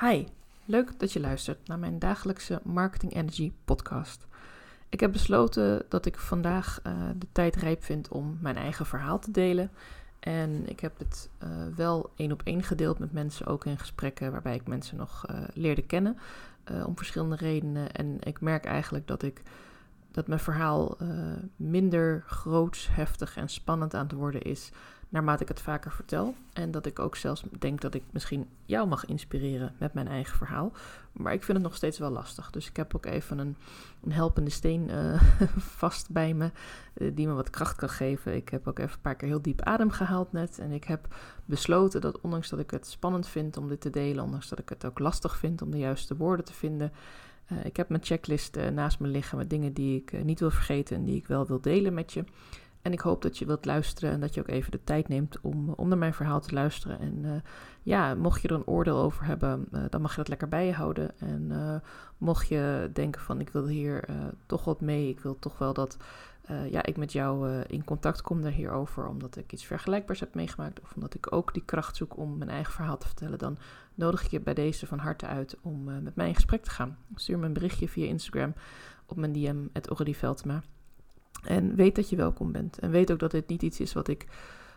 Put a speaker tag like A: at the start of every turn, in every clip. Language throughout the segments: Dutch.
A: Hi, leuk dat je luistert naar mijn dagelijkse Marketing Energy podcast. Ik heb besloten dat ik vandaag uh, de tijd rijp vind om mijn eigen verhaal te delen. En ik heb het uh, wel één op één gedeeld met mensen, ook in gesprekken waarbij ik mensen nog uh, leerde kennen. om verschillende redenen. En ik merk eigenlijk dat ik dat mijn verhaal minder groots, heftig en spannend aan het worden is naarmate ik het vaker vertel. En dat ik ook zelfs denk dat ik misschien jou mag inspireren met mijn eigen verhaal. Maar ik vind het nog steeds wel lastig. Dus ik heb ook even een, een helpende steen uh, vast bij me, uh, die me wat kracht kan geven. Ik heb ook even een paar keer heel diep adem gehaald net. En ik heb besloten dat ondanks dat ik het spannend vind om dit te delen, ondanks dat ik het ook lastig vind om de juiste woorden te vinden. Uh, ik heb mijn checklist naast me liggen met dingen die ik niet wil vergeten en die ik wel wil delen met je. En ik hoop dat je wilt luisteren en dat je ook even de tijd neemt om, om naar mijn verhaal te luisteren. En uh, ja, mocht je er een oordeel over hebben, uh, dan mag je dat lekker bij je houden. En mocht je denken van ik wil hier toch wat mee, ik wil toch wel dat ja, ik met jou in contact kom daar hierover, omdat ik iets vergelijkbaars heb meegemaakt. Of omdat ik ook die kracht zoek om mijn eigen verhaal te vertellen. Dan nodig ik je bij deze van harte uit om met mij in gesprek te gaan. Stuur me een berichtje via Instagram op mijn DM, Veltema. En weet dat je welkom bent. En weet ook dat dit niet iets is wat ik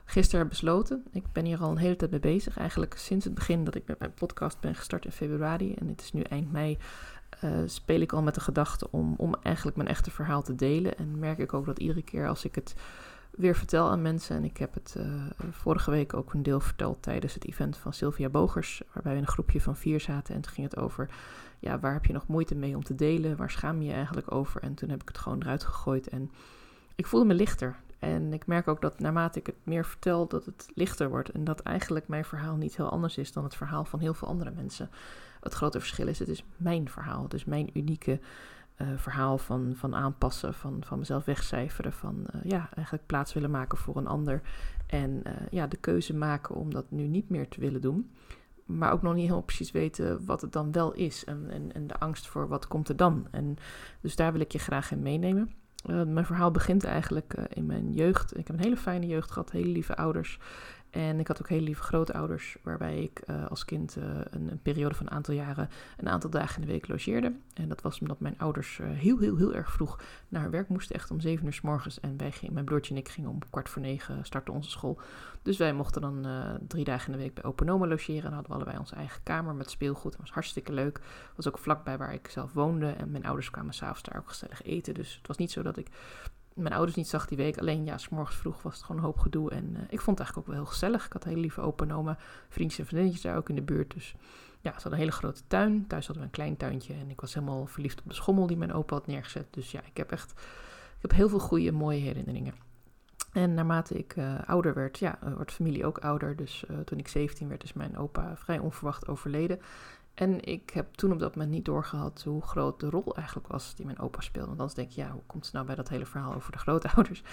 A: gisteren heb besloten. Ik ben hier al een hele tijd mee bezig. Eigenlijk sinds het begin dat ik met mijn podcast ben gestart in februari. En het is nu eind mei. Uh, speel ik al met de gedachte om, om eigenlijk mijn echte verhaal te delen. En merk ik ook dat iedere keer als ik het weer vertel aan mensen. En ik heb het uh, vorige week ook een deel verteld tijdens het event van Sylvia Bogers. Waarbij we een groepje van vier zaten. En toen ging het over ja, waar heb je nog moeite mee om te delen? Waar schaam je je eigenlijk over? En toen heb ik het gewoon eruit gegooid. En ik voelde me lichter. En ik merk ook dat naarmate ik het meer vertel, dat het lichter wordt. En dat eigenlijk mijn verhaal niet heel anders is dan het verhaal van heel veel andere mensen. Het grote verschil is, het is mijn verhaal. Dus mijn unieke uh, verhaal van, van aanpassen, van, van mezelf wegcijferen. Van uh, ja, eigenlijk plaats willen maken voor een ander. En uh, ja, de keuze maken om dat nu niet meer te willen doen. Maar ook nog niet helemaal precies weten wat het dan wel is. En, en, en de angst voor wat komt er dan. En dus daar wil ik je graag in meenemen. Uh, mijn verhaal begint eigenlijk uh, in mijn jeugd. Ik heb een hele fijne jeugd gehad, hele lieve ouders. En ik had ook hele lieve grootouders, waarbij ik uh, als kind uh, een, periode van een aantal jaren een aantal dagen in de week logeerde. En dat was omdat mijn ouders uh, heel, heel, heel erg vroeg naar werk moesten, echt om zeven uur s morgens. En wij gingen, mijn broertje en ik gingen om kwart voor negen starten onze school. Dus wij mochten dan drie dagen in de week bij Openoma logeren. En hadden we allebei onze eigen kamer met speelgoed. Dat was hartstikke leuk. was ook vlakbij waar ik zelf woonde. En mijn ouders kwamen s'avonds daar ook gezellig eten. Dus het was niet zo dat ik mijn ouders niet zag die week. Alleen ja, s morgens vroeg was het gewoon een hoop gedoe. En uh, ik vond het eigenlijk ook wel heel gezellig. Ik had hele lieve opa vriendjes en vriendinnetjes daar ook in de buurt. Dus ja, ze hadden een hele grote tuin. Thuis hadden we een klein tuintje. En ik was helemaal verliefd op de schommel die mijn opa had neergezet. Dus ja, ik heb echt ik heb heel veel goede, mooie herinneringen. En naarmate ik uh, ouder werd, ja, wordt familie ook ouder. Dus toen ik 17 werd, is mijn opa vrij onverwacht overleden. En ik heb toen op dat moment niet doorgehad hoe groot de rol eigenlijk was die mijn opa speelde. Want anders denk je, ja, hoe komt het nou bij dat hele verhaal over de grootouders?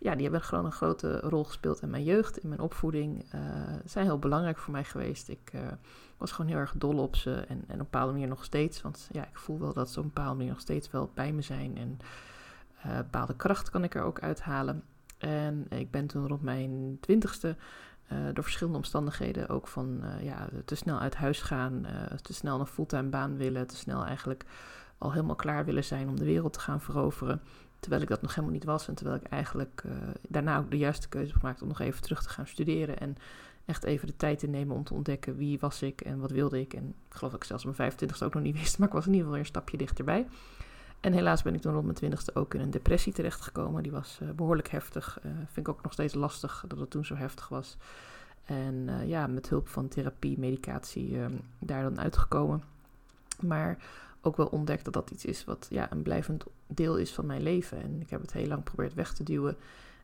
A: Ja, die hebben gewoon een grote rol gespeeld in mijn jeugd, in mijn opvoeding. Uh, zijn heel belangrijk voor mij geweest. Ik uh, was gewoon heel erg dol op ze en, en op een bepaalde manier nog steeds. Want ja, ik voel wel dat ze op een bepaalde manier nog steeds wel bij me zijn. En uh, bepaalde kracht kan ik er ook uithalen. En ik ben toen rond mijn twintigste uh, door verschillende omstandigheden ook van uh, ja, te snel uit huis gaan, uh, te snel een fulltime baan willen, te snel eigenlijk al helemaal klaar willen zijn om de wereld te gaan veroveren. Terwijl ik dat nog helemaal niet was en terwijl ik eigenlijk daarna ook de juiste keuze heb gemaakt om nog even terug te gaan studeren en echt even de tijd te nemen om te ontdekken wie was ik en wat wilde ik. En ik geloof dat ik zelfs mijn 25ste ook nog niet wist, maar ik was in ieder geval weer een stapje dichterbij. En helaas ben ik toen rond mijn twintigste ook in een depressie terechtgekomen. Die was uh, behoorlijk heftig. Uh, vind ik ook nog steeds lastig dat het toen zo heftig was. En uh, ja, met hulp van therapie, medicatie, daar dan uitgekomen. Maar ook wel ontdekt dat dat iets is wat ja, een blijvend deel is van mijn leven. En ik heb het heel lang geprobeerd weg te duwen.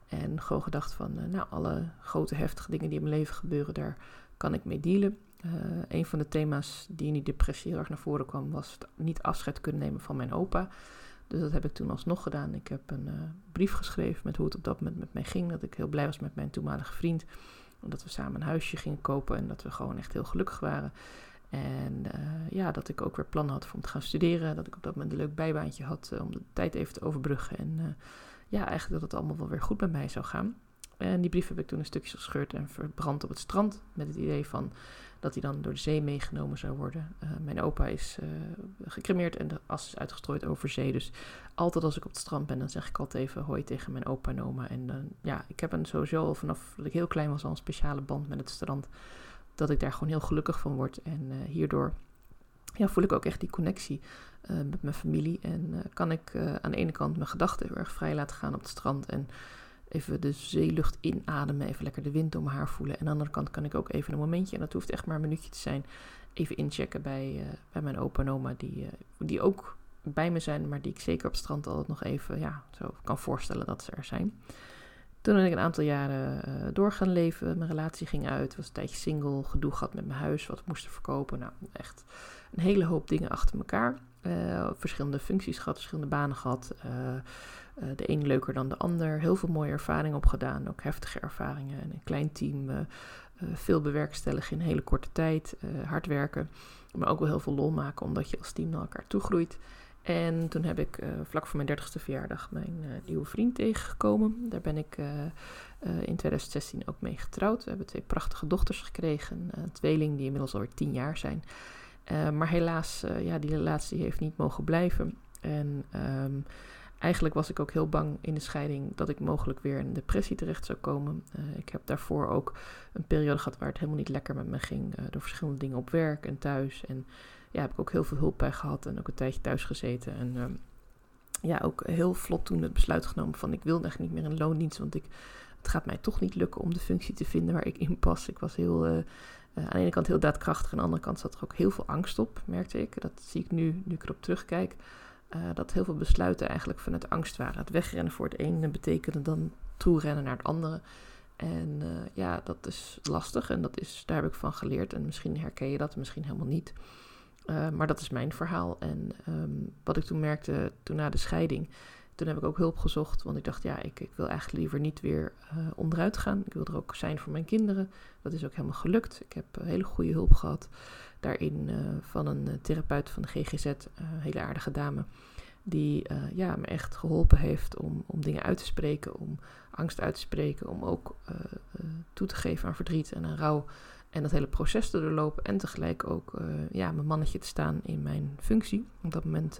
A: En gewoon gedacht van, nou, alle grote heftige dingen die in mijn leven gebeuren, daar kan ik mee dealen. Uh, een van de thema's die in die depressie heel erg naar voren kwam, was het niet afscheid kunnen nemen van mijn opa. Dus dat heb ik toen alsnog gedaan. Ik heb een uh, brief geschreven met hoe het op dat moment met mij ging. Dat ik heel blij was met mijn toenmalige vriend. Dat we samen een huisje gingen kopen en dat we gewoon echt heel gelukkig waren. En uh, ja, dat ik ook weer plannen had om te gaan studeren. Dat ik op dat moment een leuk bijbaantje had om de tijd even te overbruggen. En ja, eigenlijk dat het allemaal wel weer goed met mij zou gaan. En die brief heb ik toen een stukje gescheurd en verbrand op het strand. Met het idee van, dat hij dan door de zee meegenomen zou worden. mijn opa is gecremeerd en de as is uitgestrooid over zee. Dus altijd als ik op het strand ben, dan zeg ik altijd even hoi tegen mijn opa en oma. En ja, ik heb een sowieso vanaf dat ik heel klein was al een speciale band met het strand. Dat ik daar gewoon heel gelukkig van word. En hierdoor ja, voel ik ook echt die connectie uh, met mijn familie. En uh, kan ik uh, aan de ene kant mijn gedachten heel erg vrij laten gaan op het strand. En even de zeelucht inademen, even lekker de wind om mijn haar voelen. En aan de andere kant kan ik ook even een momentje, en dat hoeft echt maar een minuutje te zijn, even inchecken bij, bij mijn opa en oma. Die, die ook bij me zijn, maar die ik zeker op het strand altijd nog even ja, zo kan voorstellen dat ze er zijn. Toen ben ik een aantal jaren uh, door gaan leven. Mijn relatie ging uit. Was een tijdje single. Gedoe gehad met mijn huis. Wat ik moest verkopen. Nou, echt een hele hoop dingen achter elkaar. Uh, verschillende functies gehad, verschillende banen gehad. Uh, de een leuker dan de ander. Heel veel mooie ervaringen opgedaan. Ook heftige ervaringen. En een klein team. veel bewerkstelligen in hele korte tijd. hard werken. Maar ook wel heel veel lol maken. Omdat je als team naar elkaar toegroeit. En toen heb ik vlak voor mijn 30ste verjaardag mijn nieuwe vriend tegengekomen. Daar ben ik in 2016 ook mee getrouwd. We hebben twee prachtige dochters gekregen. Een tweeling die inmiddels alweer tien jaar zijn. Uh, maar helaas, uh, ja, die relatie heeft niet mogen blijven. En um, eigenlijk was ik ook heel bang in de scheiding dat ik mogelijk weer in depressie terecht zou komen. Uh, ik heb daarvoor ook een periode gehad waar het helemaal niet lekker met me ging. door verschillende dingen op werk en thuis. En ja, heb ik ook heel veel hulp bij gehad en ook een tijdje thuis gezeten. En um, ja, ook heel vlot toen het besluit genomen van ik wil echt niet meer een loondienst. Want ik, het gaat mij toch niet lukken om de functie te vinden waar ik in pas. Ik was heel aan de ene kant heel daadkrachtig, aan de andere kant zat er ook heel veel angst op, merkte ik. Dat zie ik nu, nu ik erop terugkijk. Uh, dat heel veel besluiten eigenlijk vanuit angst waren. Het wegrennen voor het ene betekende dan toerennen naar het andere. En uh, ja, dat is lastig en dat is, daar heb ik van geleerd. En misschien herken je dat, misschien helemaal niet. maar dat is mijn verhaal. En um, wat ik toen merkte, toen na de scheiding, toen heb ik ook hulp gezocht, want ik dacht, ja, ik, ik wil eigenlijk liever niet weer uh, onderuit gaan. Ik wil er ook zijn voor mijn kinderen. Dat is ook helemaal gelukt. Ik heb uh, hele goede hulp gehad daarin uh, van een therapeut van de GGZ, een hele aardige dame, die ja, me echt geholpen heeft om, om dingen uit te spreken, om angst uit te spreken, om ook toe te geven aan verdriet en aan rouw. En dat hele proces te doorlopen en tegelijk ook ja, mijn mannetje te staan in mijn functie. Op dat moment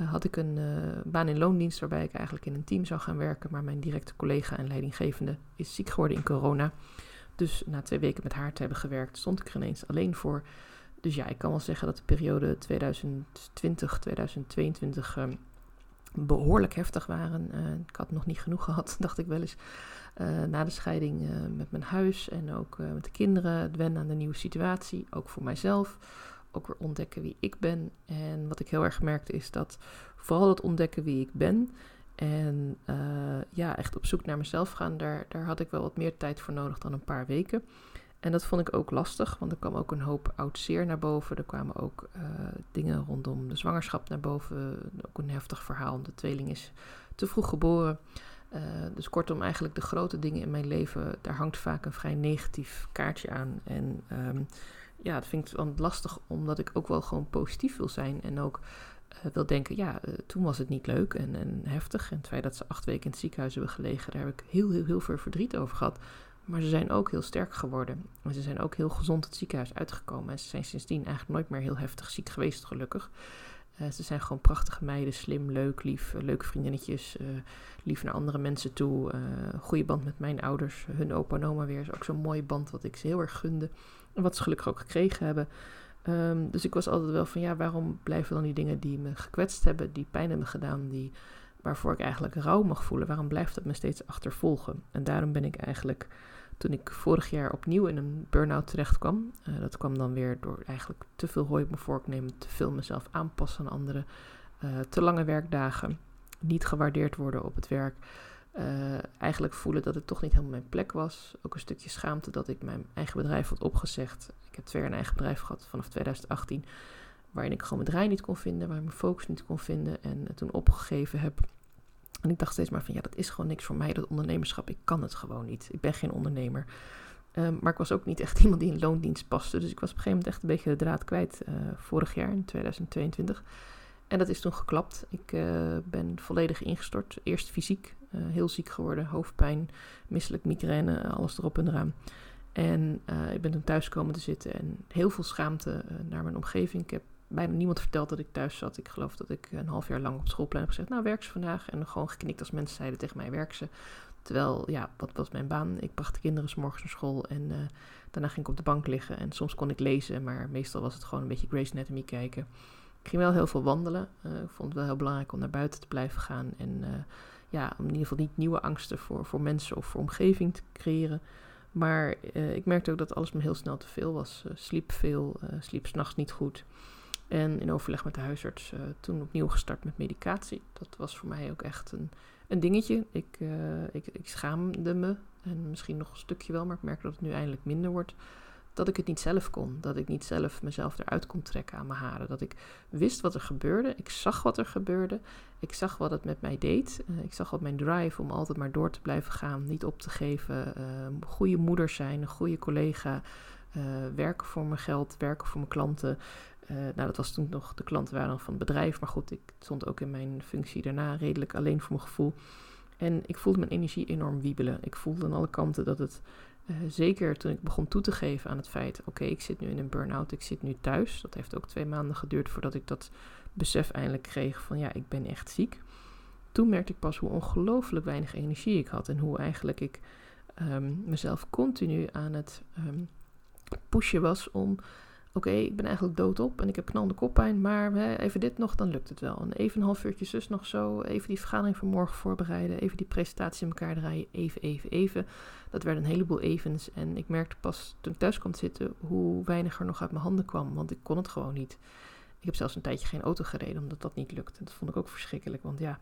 A: uh, had ik een uh, baan in loondienst waarbij ik eigenlijk in een team zou gaan werken. Maar mijn directe collega en leidinggevende is ziek geworden in corona. Dus na twee weken met haar te hebben gewerkt, stond ik er ineens alleen voor. Dus ja, ik kan wel zeggen dat de periode 2020, 2022 uh, behoorlijk heftig waren. Uh, ik had nog niet genoeg gehad, dacht ik wel eens. Na de scheiding met mijn huis en ook met de kinderen, het wennen aan de nieuwe situatie, ook voor mijzelf ook weer ontdekken wie ik ben. En wat ik heel erg merkte is dat vooral het ontdekken wie ik ben en uh, ja, echt op zoek naar mezelf gaan, daar, daar had ik wel wat meer tijd voor nodig dan een paar weken. En dat vond ik ook lastig, want er kwam ook een hoop oud zeer naar boven. Er kwamen ook uh, dingen rondom de zwangerschap naar boven. Ook een heftig verhaal. De tweeling is te vroeg geboren. Uh, dus kortom, eigenlijk de grote dingen in mijn leven, daar hangt vaak een vrij negatief kaartje aan. En um, ja, dat vind ik lastig, omdat ik ook wel gewoon positief wil zijn. En ook uh, wil denken, ja, uh, toen was het niet leuk en, en heftig. En het feit dat ze acht weken in het ziekenhuis hebben gelegen, daar heb ik heel, heel, heel veel verdriet over gehad. Maar ze zijn ook heel sterk geworden. En ze zijn ook heel gezond het ziekenhuis uitgekomen. En ze zijn sindsdien eigenlijk nooit meer heel heftig ziek geweest, gelukkig. Uh, ze zijn gewoon prachtige meiden, slim, leuk, lief, leuke vriendinnetjes, lief naar andere mensen toe. goede band met mijn ouders, hun opa en oma weer is ook zo'n mooie band wat ik ze heel erg gunde. Wat ze gelukkig ook gekregen hebben. Um, dus ik was altijd wel van ja, waarom blijven dan die dingen die me gekwetst hebben, die pijn hebben gedaan, die, waarvoor ik eigenlijk rouw mag voelen, waarom blijft dat me steeds achtervolgen? En daarom ben ik eigenlijk, toen ik vorig jaar opnieuw in een burn-out terecht kwam, uh, dat kwam dan weer door eigenlijk te veel hooi op mijn vork nemen, te veel mezelf aanpassen aan anderen, uh, te lange werkdagen, niet gewaardeerd worden op het werk. Uh, eigenlijk voelen dat het toch niet helemaal mijn plek was. Ook een stukje schaamte dat ik mijn eigen bedrijf had opgezegd. Ik heb twee jaar een eigen bedrijf gehad vanaf 2018. Waarin ik gewoon mijn draai niet kon vinden, waar mijn focus niet kon vinden. En toen opgegeven heb. En ik dacht steeds maar van ja, dat is gewoon niks voor mij, dat ondernemerschap. Ik kan het gewoon niet. Ik ben geen ondernemer. Um, maar ik was ook niet echt iemand die in loondienst paste. Dus ik was op een gegeven moment echt een beetje de draad kwijt uh, vorig jaar in 2022. En dat is toen geklapt. Ik uh, ben volledig ingestort. Eerst fysiek, uh, heel ziek geworden, hoofdpijn, misselijk migraine, alles erop en eraan. En uh, ik ben toen thuis komen te zitten en heel veel schaamte naar mijn omgeving. Ik heb bijna niemand verteld dat ik thuis zat. Ik geloof dat ik een half jaar lang op schoolplein heb gezegd, nou werk ze vandaag. En gewoon geknikt als mensen zeiden tegen mij, werk ze. Terwijl, ja, wat was mijn baan? Ik bracht de kinderen s morgens naar school en daarna ging ik op de bank liggen. En soms kon ik lezen, maar meestal was het gewoon een beetje Grace Anatomy kijken. Ik ging wel heel veel wandelen. Ik vond het wel heel belangrijk om naar buiten te blijven gaan. En ja, om in ieder geval niet nieuwe angsten voor, voor mensen of voor omgeving te creëren. Maar ik merkte ook dat alles me heel snel te veel was. sliep veel, sliep s'nachts niet goed. En in overleg met de huisarts toen opnieuw gestart met medicatie. Dat was voor mij ook echt een een dingetje. Ik, uh, ik, ik schaamde me. En misschien nog een stukje wel, maar ik merk dat het nu eindelijk minder wordt. Dat ik het niet zelf kon. Dat ik niet zelf mezelf eruit kon trekken aan mijn haren. Dat ik wist wat er gebeurde. Ik zag wat er gebeurde. Ik zag wat het met mij deed. Uh, ik zag wat mijn drive om altijd maar door te blijven gaan. Niet op te geven. Uh, goede moeder zijn. Een goede collega. werken voor mijn geld. Werken voor mijn klanten. Nou, dat was toen nog de klanten waren van het bedrijf. Maar goed, ik stond ook in mijn functie daarna redelijk alleen voor mijn gevoel. En ik voelde mijn energie enorm wiebelen. Ik voelde aan alle kanten dat het, uh, zeker toen ik begon toe te geven aan het feit... oké, ik zit nu in een burn-out, ik zit nu thuis. Dat heeft ook twee maanden geduurd voordat ik dat besef eindelijk kreeg van... ja, ik ben echt ziek. Toen merkte ik pas hoe ongelooflijk weinig energie ik had... en hoe eigenlijk ik um, mezelf continu aan het um, pushen was om oké, ik ben eigenlijk doodop en ik heb knalende koppijn, maar hè, even dit nog, dan lukt het wel. En even een half uurtje zus nog zo, even die vergadering van morgen voorbereiden, even die presentatie in elkaar draaien, even, even, even. Dat werd een heleboel evens en ik merkte pas toen ik thuis kwam zitten hoe weinig er nog uit mijn handen kwam, want ik kon het gewoon niet. Ik heb zelfs een tijdje geen auto gereden omdat dat niet lukte. Dat vond ik ook verschrikkelijk, want ja,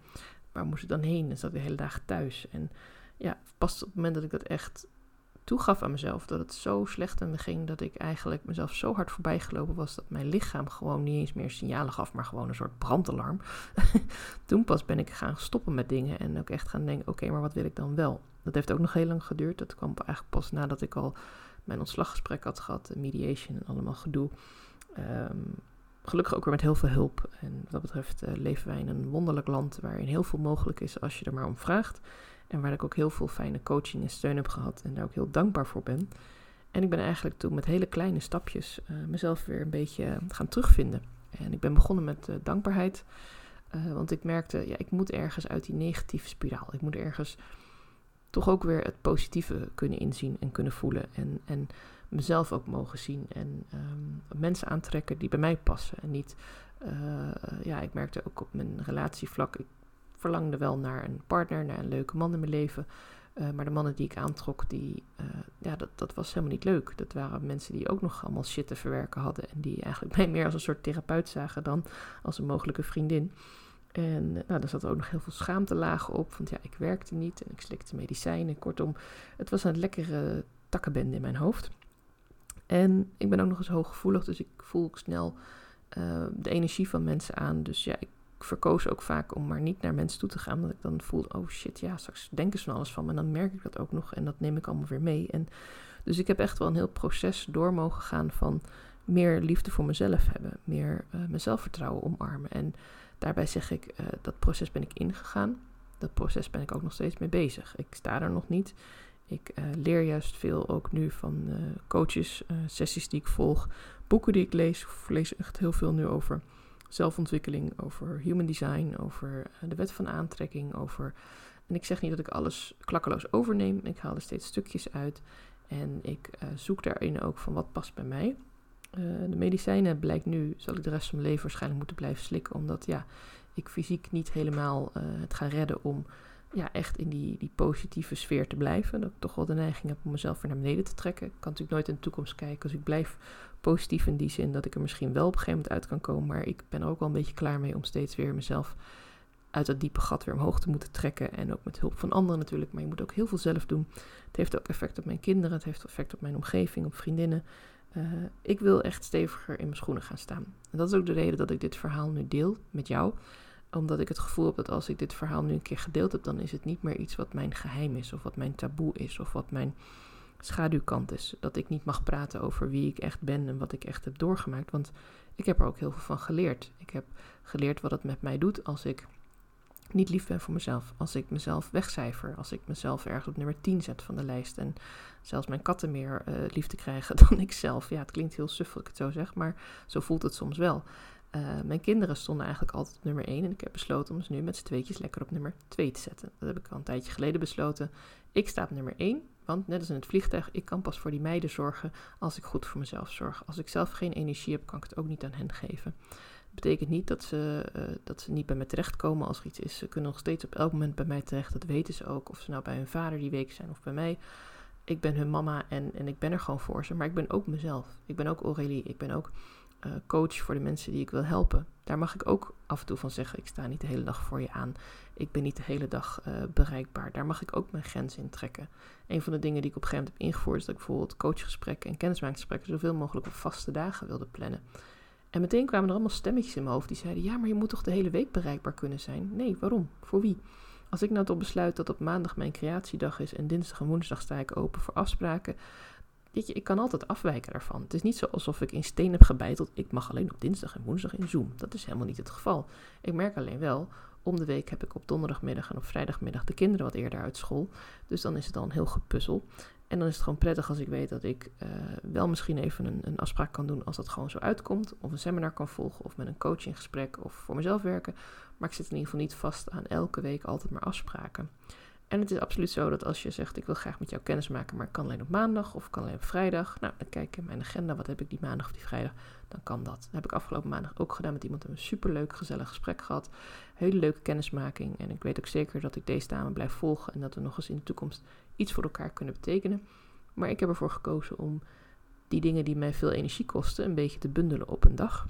A: waar moest ik dan heen? Dan zat ik de hele dag thuis. En ja, pas op het moment dat ik dat echt toegaf aan mezelf dat het zo slecht aan me ging dat ik eigenlijk mezelf zo hard voorbij gelopen was dat mijn lichaam gewoon niet eens meer signalen gaf, maar gewoon een soort brandalarm. Toen pas ben ik gaan stoppen met dingen en ook echt gaan denken: oké, maar wat wil ik dan wel? Dat heeft ook nog heel lang geduurd. Dat kwam eigenlijk pas nadat ik al mijn ontslaggesprek had gehad, mediation en allemaal gedoe. Um, gelukkig ook weer met heel veel hulp. En wat dat betreft uh, leven wij in een wonderlijk land waarin heel veel mogelijk is als je er maar om vraagt. En waar ik ook heel veel fijne coaching en steun heb gehad en daar ook heel dankbaar voor ben. En ik ben eigenlijk toen met hele kleine stapjes uh, mezelf weer een beetje gaan terugvinden. En ik ben begonnen met uh, dankbaarheid. Want ik merkte, ja, ik moet ergens uit die negatieve spiraal. Ik moet ergens toch ook weer het positieve kunnen inzien en kunnen voelen. En, en mezelf ook mogen zien. En um, mensen aantrekken die bij mij passen. En niet, ja, ik merkte ook op mijn relatievlak. Verlangde wel naar een partner, naar een leuke man in mijn leven. Uh, maar de mannen die ik aantrok, die, uh, ja, dat, dat was helemaal niet leuk. Dat waren mensen die ook nog allemaal shit te verwerken hadden. En die eigenlijk mij meer als een soort therapeut zagen dan als een mogelijke vriendin. En nou, daar zat ook nog heel veel schaamte lagen op. Want ja, ik werkte niet en ik slikte medicijnen. Kortom, het was een lekkere takkenbende in mijn hoofd. En ik ben ook nog eens hooggevoelig, dus ik voel ook snel de energie van mensen aan. Dus ja, ik verkoos ook vaak om maar niet naar mensen toe te gaan. Omdat ik dan voelde, oh shit, ja, straks denken ze van alles van me. En dan merk ik dat ook nog en dat neem ik allemaal weer mee. En dus ik heb echt wel een heel proces door mogen gaan van meer liefde voor mezelf hebben. Meer uh, mezelf vertrouwen omarmen. En daarbij zeg ik, uh, dat proces ben ik ingegaan. Dat proces ben ik ook nog steeds mee bezig. Ik sta er nog niet. Ik uh, leer juist veel ook nu van coaches, sessies die ik volg, boeken die ik lees. Ik lees echt heel veel nu over zelfontwikkeling, over human design, over eh, de wet van aantrekking, over. En ik zeg niet dat ik alles klakkeloos overneem. Ik haal er steeds stukjes uit. En ik uh, zoek daarin ook van wat past bij mij. Uh, de medicijnen blijkt nu, zal ik de rest van mijn leven waarschijnlijk moeten blijven slikken. Omdat ja, ik fysiek niet helemaal het ga redden om ja, echt in die, die positieve sfeer te blijven. Dat ik toch wel de neiging heb om mezelf weer naar beneden te trekken. Ik kan natuurlijk nooit in de toekomst kijken. Dus ik blijf positief in die zin dat ik er misschien wel op een gegeven moment uit kan komen. Maar ik ben er ook wel een beetje klaar mee om steeds weer mezelf uit dat diepe gat weer omhoog te moeten trekken. En ook met hulp van anderen natuurlijk. Maar je moet ook heel veel zelf doen. Het heeft ook effect op mijn kinderen. Het heeft effect op mijn omgeving, op vriendinnen. Uh, ik wil echt steviger in mijn schoenen gaan staan. En dat is ook de reden dat ik dit verhaal nu deel met jou omdat ik het gevoel heb dat als ik dit verhaal nu een keer gedeeld heb, dan is het niet meer iets wat mijn geheim is, of wat mijn taboe is, of wat mijn schaduwkant is. Dat ik niet mag praten over wie ik echt ben en wat ik echt heb doorgemaakt. Want ik heb er ook heel veel van geleerd. Ik heb geleerd wat het met mij doet als ik niet lief ben voor mezelf. Als ik mezelf wegcijfer. Als ik mezelf ergens op nummer 10 zet van de lijst. En zelfs mijn katten meer uh, liefde krijgen dan ik zelf. Ja, het klinkt heel suf ik het zo zeg. Maar zo voelt het soms wel. Uh, mijn kinderen stonden eigenlijk altijd op nummer 1. En ik heb besloten om ze nu met z'n tweetjes lekker op nummer 2 te zetten. Dat heb ik al een tijdje geleden besloten. Ik sta op nummer 1. Want net als in het vliegtuig, ik kan pas voor die meiden zorgen als ik goed voor mezelf zorg. Als ik zelf geen energie heb, kan ik het ook niet aan hen geven betekent niet dat ze, uh, dat ze niet bij me terechtkomen als er iets is. Ze kunnen nog steeds op elk moment bij mij terecht. Dat weten ze ook. Of ze nou bij hun vader die week zijn of bij mij. Ik ben hun mama en, en ik ben er gewoon voor ze. Maar ik ben ook mezelf. Ik ben ook Aurélie. Ik ben ook uh, coach voor de mensen die ik wil helpen. Daar mag ik ook af en toe van zeggen: ik sta niet de hele dag voor je aan. Ik ben niet de hele dag uh, bereikbaar. Daar mag ik ook mijn grens in trekken. Een van de dingen die ik op een gegeven moment heb ingevoerd is dat ik bijvoorbeeld coachgesprekken en kennismakingsgesprekken zoveel mogelijk op vaste dagen wilde plannen. En meteen kwamen er allemaal stemmetjes in mijn hoofd die zeiden: Ja, maar je moet toch de hele week bereikbaar kunnen zijn? Nee, waarom? Voor wie? Als ik nou toch besluit dat op maandag mijn creatiedag is en dinsdag en woensdag sta ik open voor afspraken. Ik kan altijd afwijken daarvan. Het is niet zo alsof ik in steen heb gebeiteld. Ik mag alleen op dinsdag en woensdag in Zoom. Dat is helemaal niet het geval. Ik merk alleen wel, om de week heb ik op donderdagmiddag en op vrijdagmiddag de kinderen wat eerder uit school. Dus dan is het al een heel gepuzzel. En dan is het gewoon prettig als ik weet dat ik uh, wel misschien even een, een, afspraak kan doen als dat gewoon zo uitkomt. Of een seminar kan volgen of met een coach in gesprek of voor mezelf werken. Maar ik zit in ieder geval niet vast aan elke week altijd maar afspraken. En het is absoluut zo dat als je zegt ik wil graag met jou kennis maken, maar ik kan alleen op maandag of kan alleen op vrijdag. Nou, dan kijk ik in mijn agenda, wat heb ik die maandag of die vrijdag, dan kan dat. Dat heb ik afgelopen maandag ook gedaan met iemand, een superleuk gezellig gesprek gehad. Hele leuke kennismaking en ik weet ook zeker dat ik deze dame blijf volgen en dat we nog eens in de toekomst iets voor elkaar kunnen betekenen. Maar ik heb ervoor gekozen om die dingen die mij veel energie kosten een beetje te bundelen op een dag.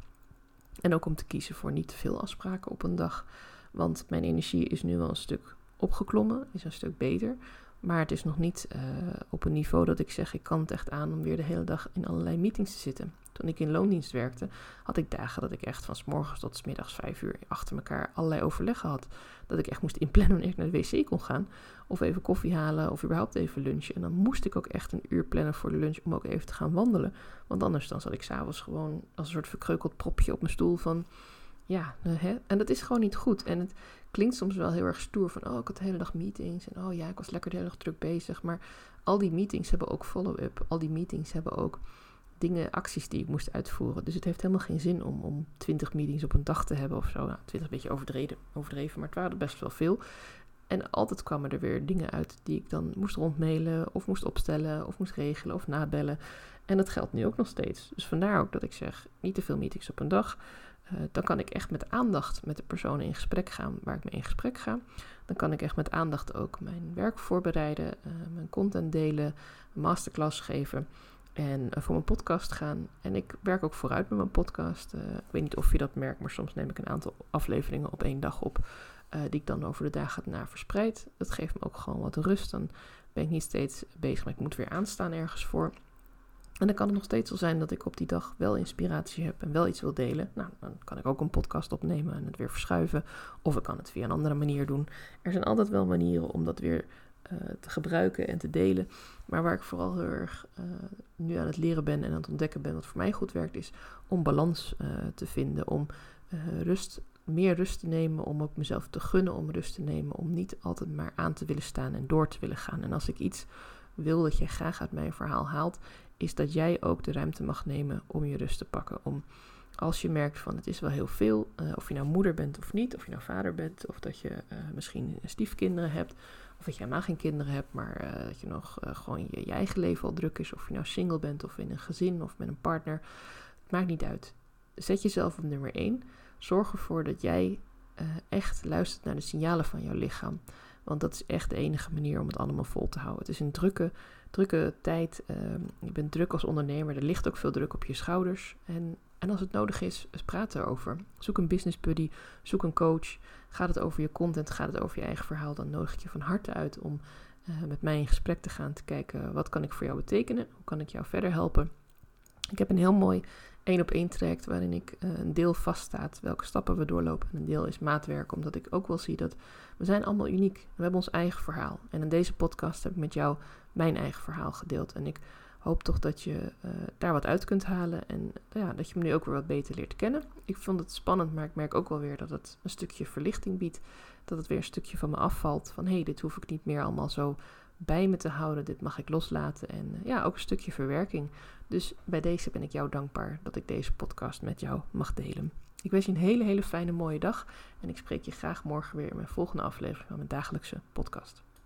A: En ook om te kiezen voor niet te veel afspraken op een dag. Want mijn energie is nu wel een stuk opgeklommen, is een stuk beter. Maar het is nog niet uh, op een niveau dat ik zeg, ik kan het echt aan om weer de hele dag in allerlei meetings te zitten. Toen ik in loondienst werkte, had ik dagen dat ik echt van s morgens tot s middags vijf uur achter elkaar allerlei overleggen had. Dat ik echt moest inplannen wanneer ik naar de wc kon gaan. Of even koffie halen of überhaupt even lunchen. En dan moest ik ook echt een uur plannen voor de lunch om ook even te gaan wandelen. Want anders dan zat ik s'avonds gewoon als een soort verkreukeld propje op mijn stoel van... Ja, hè? en dat is gewoon niet goed. En het klinkt soms wel heel erg stoer van... oh, ik had de hele dag meetings en oh ja, ik was lekker de hele dag druk bezig. Maar al die meetings hebben ook follow-up. Al die meetings hebben ook dingen, acties die ik moest uitvoeren. Dus het heeft helemaal geen zin om, om 20 meetings op een dag te hebben of zo. Nou, 20 een beetje overdreven, overdreven, maar het waren best wel veel. En altijd kwamen er weer dingen uit die ik dan moest rondmailen, of moest opstellen, of moest regelen, of nabellen. En dat geldt nu ook nog steeds. Dus vandaar ook dat ik zeg, niet te veel meetings op een dag. Uh, dan kan ik echt met aandacht met de personen in gesprek gaan waar ik mee in gesprek ga. Dan kan ik echt met aandacht ook mijn werk voorbereiden, uh, mijn content delen, masterclass geven en uh, voor mijn podcast gaan. En ik werk ook vooruit met mijn podcast. ik weet niet of je dat merkt, maar soms neem ik een aantal afleveringen op één dag op. die ik dan over de dagen daarna verspreid. Dat geeft me ook gewoon wat rust. Dan ben ik niet steeds bezig, maar ik moet weer aanstaan ergens voor. En dan kan het nog steeds wel zijn dat ik op die dag wel inspiratie heb en wel iets wil delen. Nou, dan kan ik ook een podcast opnemen en het weer verschuiven. Of ik kan het via een andere manier doen. Er zijn altijd wel manieren om dat weer uh, te gebruiken en te delen. Maar waar ik vooral heel erg uh, nu aan het leren ben en aan het ontdekken ben wat voor mij goed werkt, is om balans uh, te vinden. Om rust, meer rust te nemen, om ook mezelf te gunnen om rust te nemen. Om niet altijd maar aan te willen staan en door te willen gaan. En als ik iets wil dat je graag uit mijn verhaal haalt, is dat jij ook de ruimte mag nemen om je rust te pakken. Om als je merkt van het is wel heel veel, uh, of je nou moeder bent of niet, of je nou vader bent, of dat je uh, misschien stiefkinderen hebt, of dat je helemaal geen kinderen hebt, maar uh, dat je nog gewoon je, je, eigen leven al druk is, of je nou single bent of in een gezin of met een partner. Het maakt niet uit. Zet jezelf op nummer 1. Zorg ervoor dat jij echt luistert naar de signalen van jouw lichaam. Want dat is echt de enige manier om het allemaal vol te houden. Het is een drukke drukke tijd. Uh, je bent druk als ondernemer. Er ligt ook veel druk op je schouders. En, en als het nodig is, praat erover. Zoek een business buddy. Zoek een coach. Gaat het over je content? Gaat het over je eigen verhaal? Dan nodig ik je van harte uit om uh, met mij in gesprek te gaan. Te kijken wat kan ik voor jou betekenen? Hoe kan ik jou verder helpen? Ik heb een heel mooi één op één traject waarin ik uh, een deel vaststaat welke stappen we doorlopen. En een deel is maatwerk, omdat ik ook wel zie dat we zijn allemaal uniek. We hebben ons eigen verhaal. En in deze podcast heb ik met jou mijn eigen verhaal gedeeld. En ik hoop toch dat je uh, daar wat uit kunt halen en ja, dat je me nu ook weer wat beter leert kennen. Ik vond het spannend, maar ik merk ook wel weer dat het een stukje verlichting biedt. Dat het weer een stukje van me afvalt. Van hé, hey, dit hoef ik niet meer allemaal zo bij me te houden. Dit mag ik loslaten. En uh, ja, ook een stukje verwerking. Dus bij deze ben ik jou dankbaar dat ik deze podcast met jou mag delen. Ik wens je een hele, hele fijne mooie dag. En ik spreek je graag morgen weer in mijn volgende aflevering van mijn dagelijkse podcast.